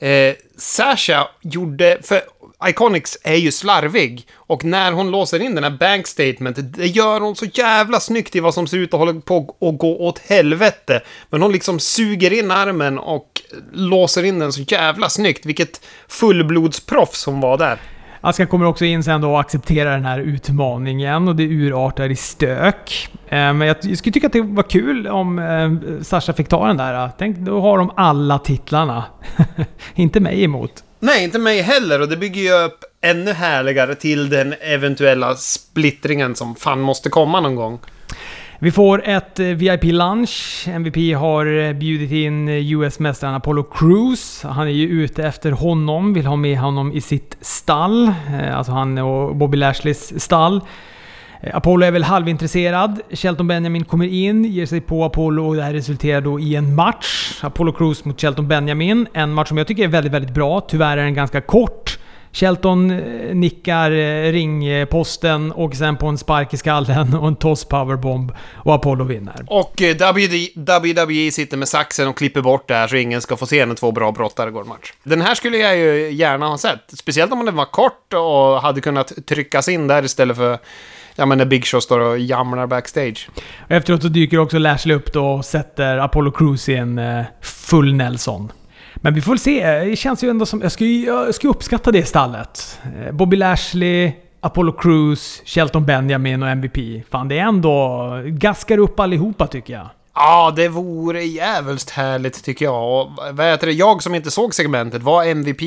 eh, Sasha gjorde, för Iconics är ju slarvig. Och när hon låser in den här bank statement, det gör hon så jävla snyggt i vad som ser ut att hålla på att gå åt helvete. Men hon liksom suger in armen och låser in den så jävla snyggt. Vilket fullblodsproffs hon var där. Aska kommer också in sen då och accepterar den här utmaningen och det urartar i stök. Eh, men jag skulle tycka att det var kul om eh, Sasha fick ta den där. Tänk, då har de alla titlarna. inte mig emot. Nej, inte mig heller. Och det bygger ju upp ännu härligare till den eventuella splittringen som fan måste komma någon gång. Vi får ett eh, VIP-lunch. MVP har eh, bjudit in eh, US-mästaren Apollo Crews. Han är ju ute efter honom, vill ha med honom i sitt stall. Alltså han och Bobby Lashleys stall. Apollo är väl halvintresserad. Shelton Benjamin kommer in, ger sig på Apollo och det här resulterar då i en match. Apollo Crews mot Shelton Benjamin. En match som jag tycker är väldigt, väldigt bra. Tyvärr är den ganska kort. Shelton eh, nickar eh, ringposten och sen på en spark i skallen och en toss powerbomb och Apollo vinner. Och eh, WWE sitter med saxen och klipper bort det här så ingen ska få se när två bra brottare går match. Den här skulle jag ju gärna ha sett. Speciellt om den var kort och hade kunnat tryckas in där istället för Ja men när Big Show står och jamlar backstage. Efteråt så dyker också Lashley upp då och sätter Apollo Crews i en full Nelson. Men vi får väl se. Det känns ju ändå som... Jag skulle, jag skulle uppskatta det stallet. Eh, Bobby Lashley, Apollo Crews, Shelton Benjamin och MVP. Fan, det är ändå... Gaskar upp allihopa tycker jag. Ja, det vore jävligt härligt tycker jag. Och vad heter det? Jag som inte såg segmentet, var MVP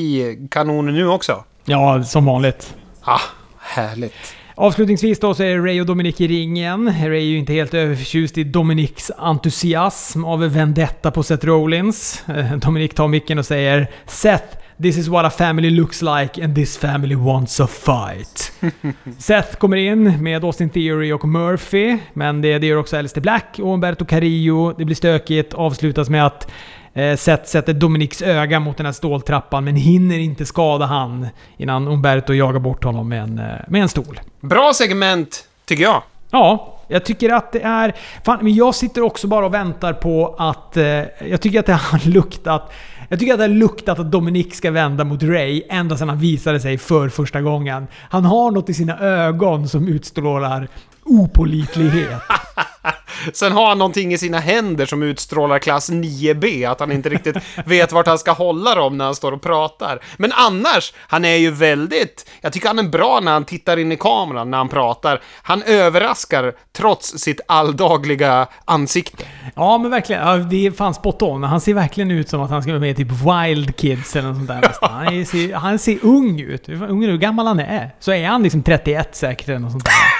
kanonen nu också? Ja, som vanligt. Ah, härligt. Avslutningsvis då så är Ray och Dominic i ringen. Ray är ju inte helt överförtjust i Dominics entusiasm av vendetta på Seth Rollins. Eh, Dominic tar micken och säger “Seth, This is what a family looks like and this family wants a fight. Seth kommer in med Austin Theory och Murphy, men det, det gör också Alistair Black och Umberto Carrillo. Det blir stökigt, avslutas med att eh, Seth sätter Dominics öga mot den här ståltrappan men hinner inte skada han innan Umberto jagar bort honom med en, eh, med en stol. Bra segment, tycker jag. Ja, jag tycker att det är... Fan, men jag sitter också bara och väntar på att... Eh, jag tycker att det har luktat... Jag tycker att det har luktat att Dominic ska vända mot Ray ända sedan han visade sig för första gången. Han har något i sina ögon som utstrålar opolitlighet. Sen har han någonting i sina händer som utstrålar klass 9B, att han inte riktigt vet vart han ska hålla dem när han står och pratar. Men annars, han är ju väldigt... Jag tycker han är bra när han tittar in i kameran när han pratar. Han överraskar trots sitt alldagliga ansikte. Ja, men verkligen. Ja, det är fan spot on. Han ser verkligen ut som att han ska vara med i typ Wild Kids eller något sånt där. Han ser, han ser ung ut. Hur gammal han är. Så är han liksom 31 säkert eller något sånt där.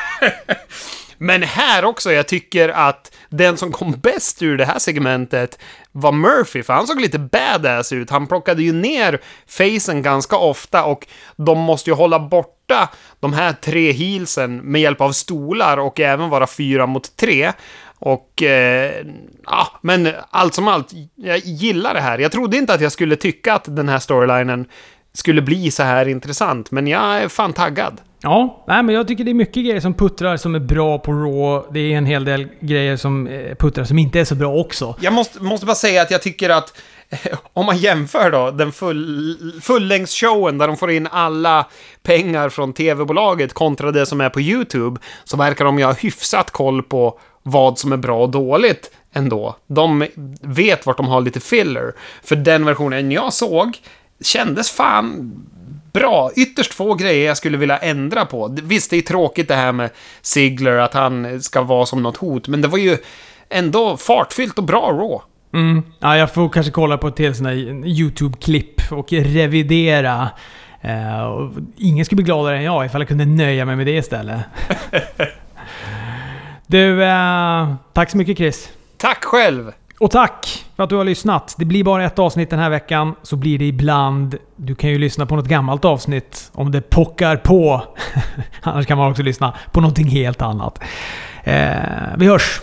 Men här också, jag tycker att den som kom bäst ur det här segmentet var Murphy, för han såg lite badass ut. Han plockade ju ner facen ganska ofta och de måste ju hålla borta de här tre heelsen med hjälp av stolar och även vara fyra mot tre. Och, eh, ja, men allt som allt, jag gillar det här. Jag trodde inte att jag skulle tycka att den här storylinen skulle bli så här intressant, men jag är fan taggad. Ja, nej, men jag tycker det är mycket grejer som puttrar som är bra på Raw. Det är en hel del grejer som eh, puttrar som inte är så bra också. Jag måste, måste bara säga att jag tycker att eh, om man jämför då den full, fullängdsshowen där de får in alla pengar från tv-bolaget kontra det som är på YouTube, så verkar de ju ha hyfsat koll på vad som är bra och dåligt ändå. De vet vart de har lite filler. För den versionen jag såg kändes fan bra. Ytterst få grejer jag skulle vilja ändra på. Visst, det är tråkigt det här med Sigler, att han ska vara som något hot, men det var ju ändå fartfyllt och bra Raw. Mm. Ja, jag får kanske kolla på ett till sån här YouTube-klipp och revidera. Eh, och ingen skulle bli gladare än jag ifall jag kunde nöja mig med det istället. du, eh, tack så mycket Chris. Tack själv! Och tack för att du har lyssnat. Det blir bara ett avsnitt den här veckan, så blir det ibland. Du kan ju lyssna på något gammalt avsnitt om det pockar på. Annars kan man också lyssna på någonting helt annat. Eh, vi hörs!